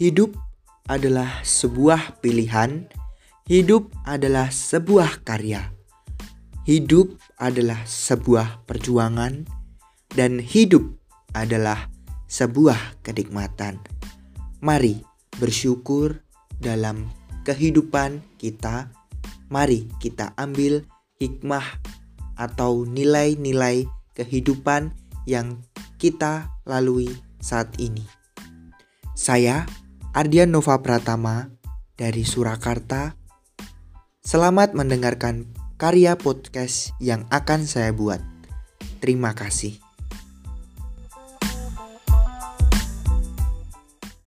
Hidup adalah sebuah pilihan, hidup adalah sebuah karya, hidup adalah sebuah perjuangan, dan hidup adalah sebuah kenikmatan. Mari bersyukur dalam kehidupan kita. Mari kita ambil hikmah atau nilai-nilai kehidupan yang kita lalui saat ini. Saya Ardian Nova Pratama dari Surakarta. Selamat mendengarkan karya podcast yang akan saya buat. Terima kasih.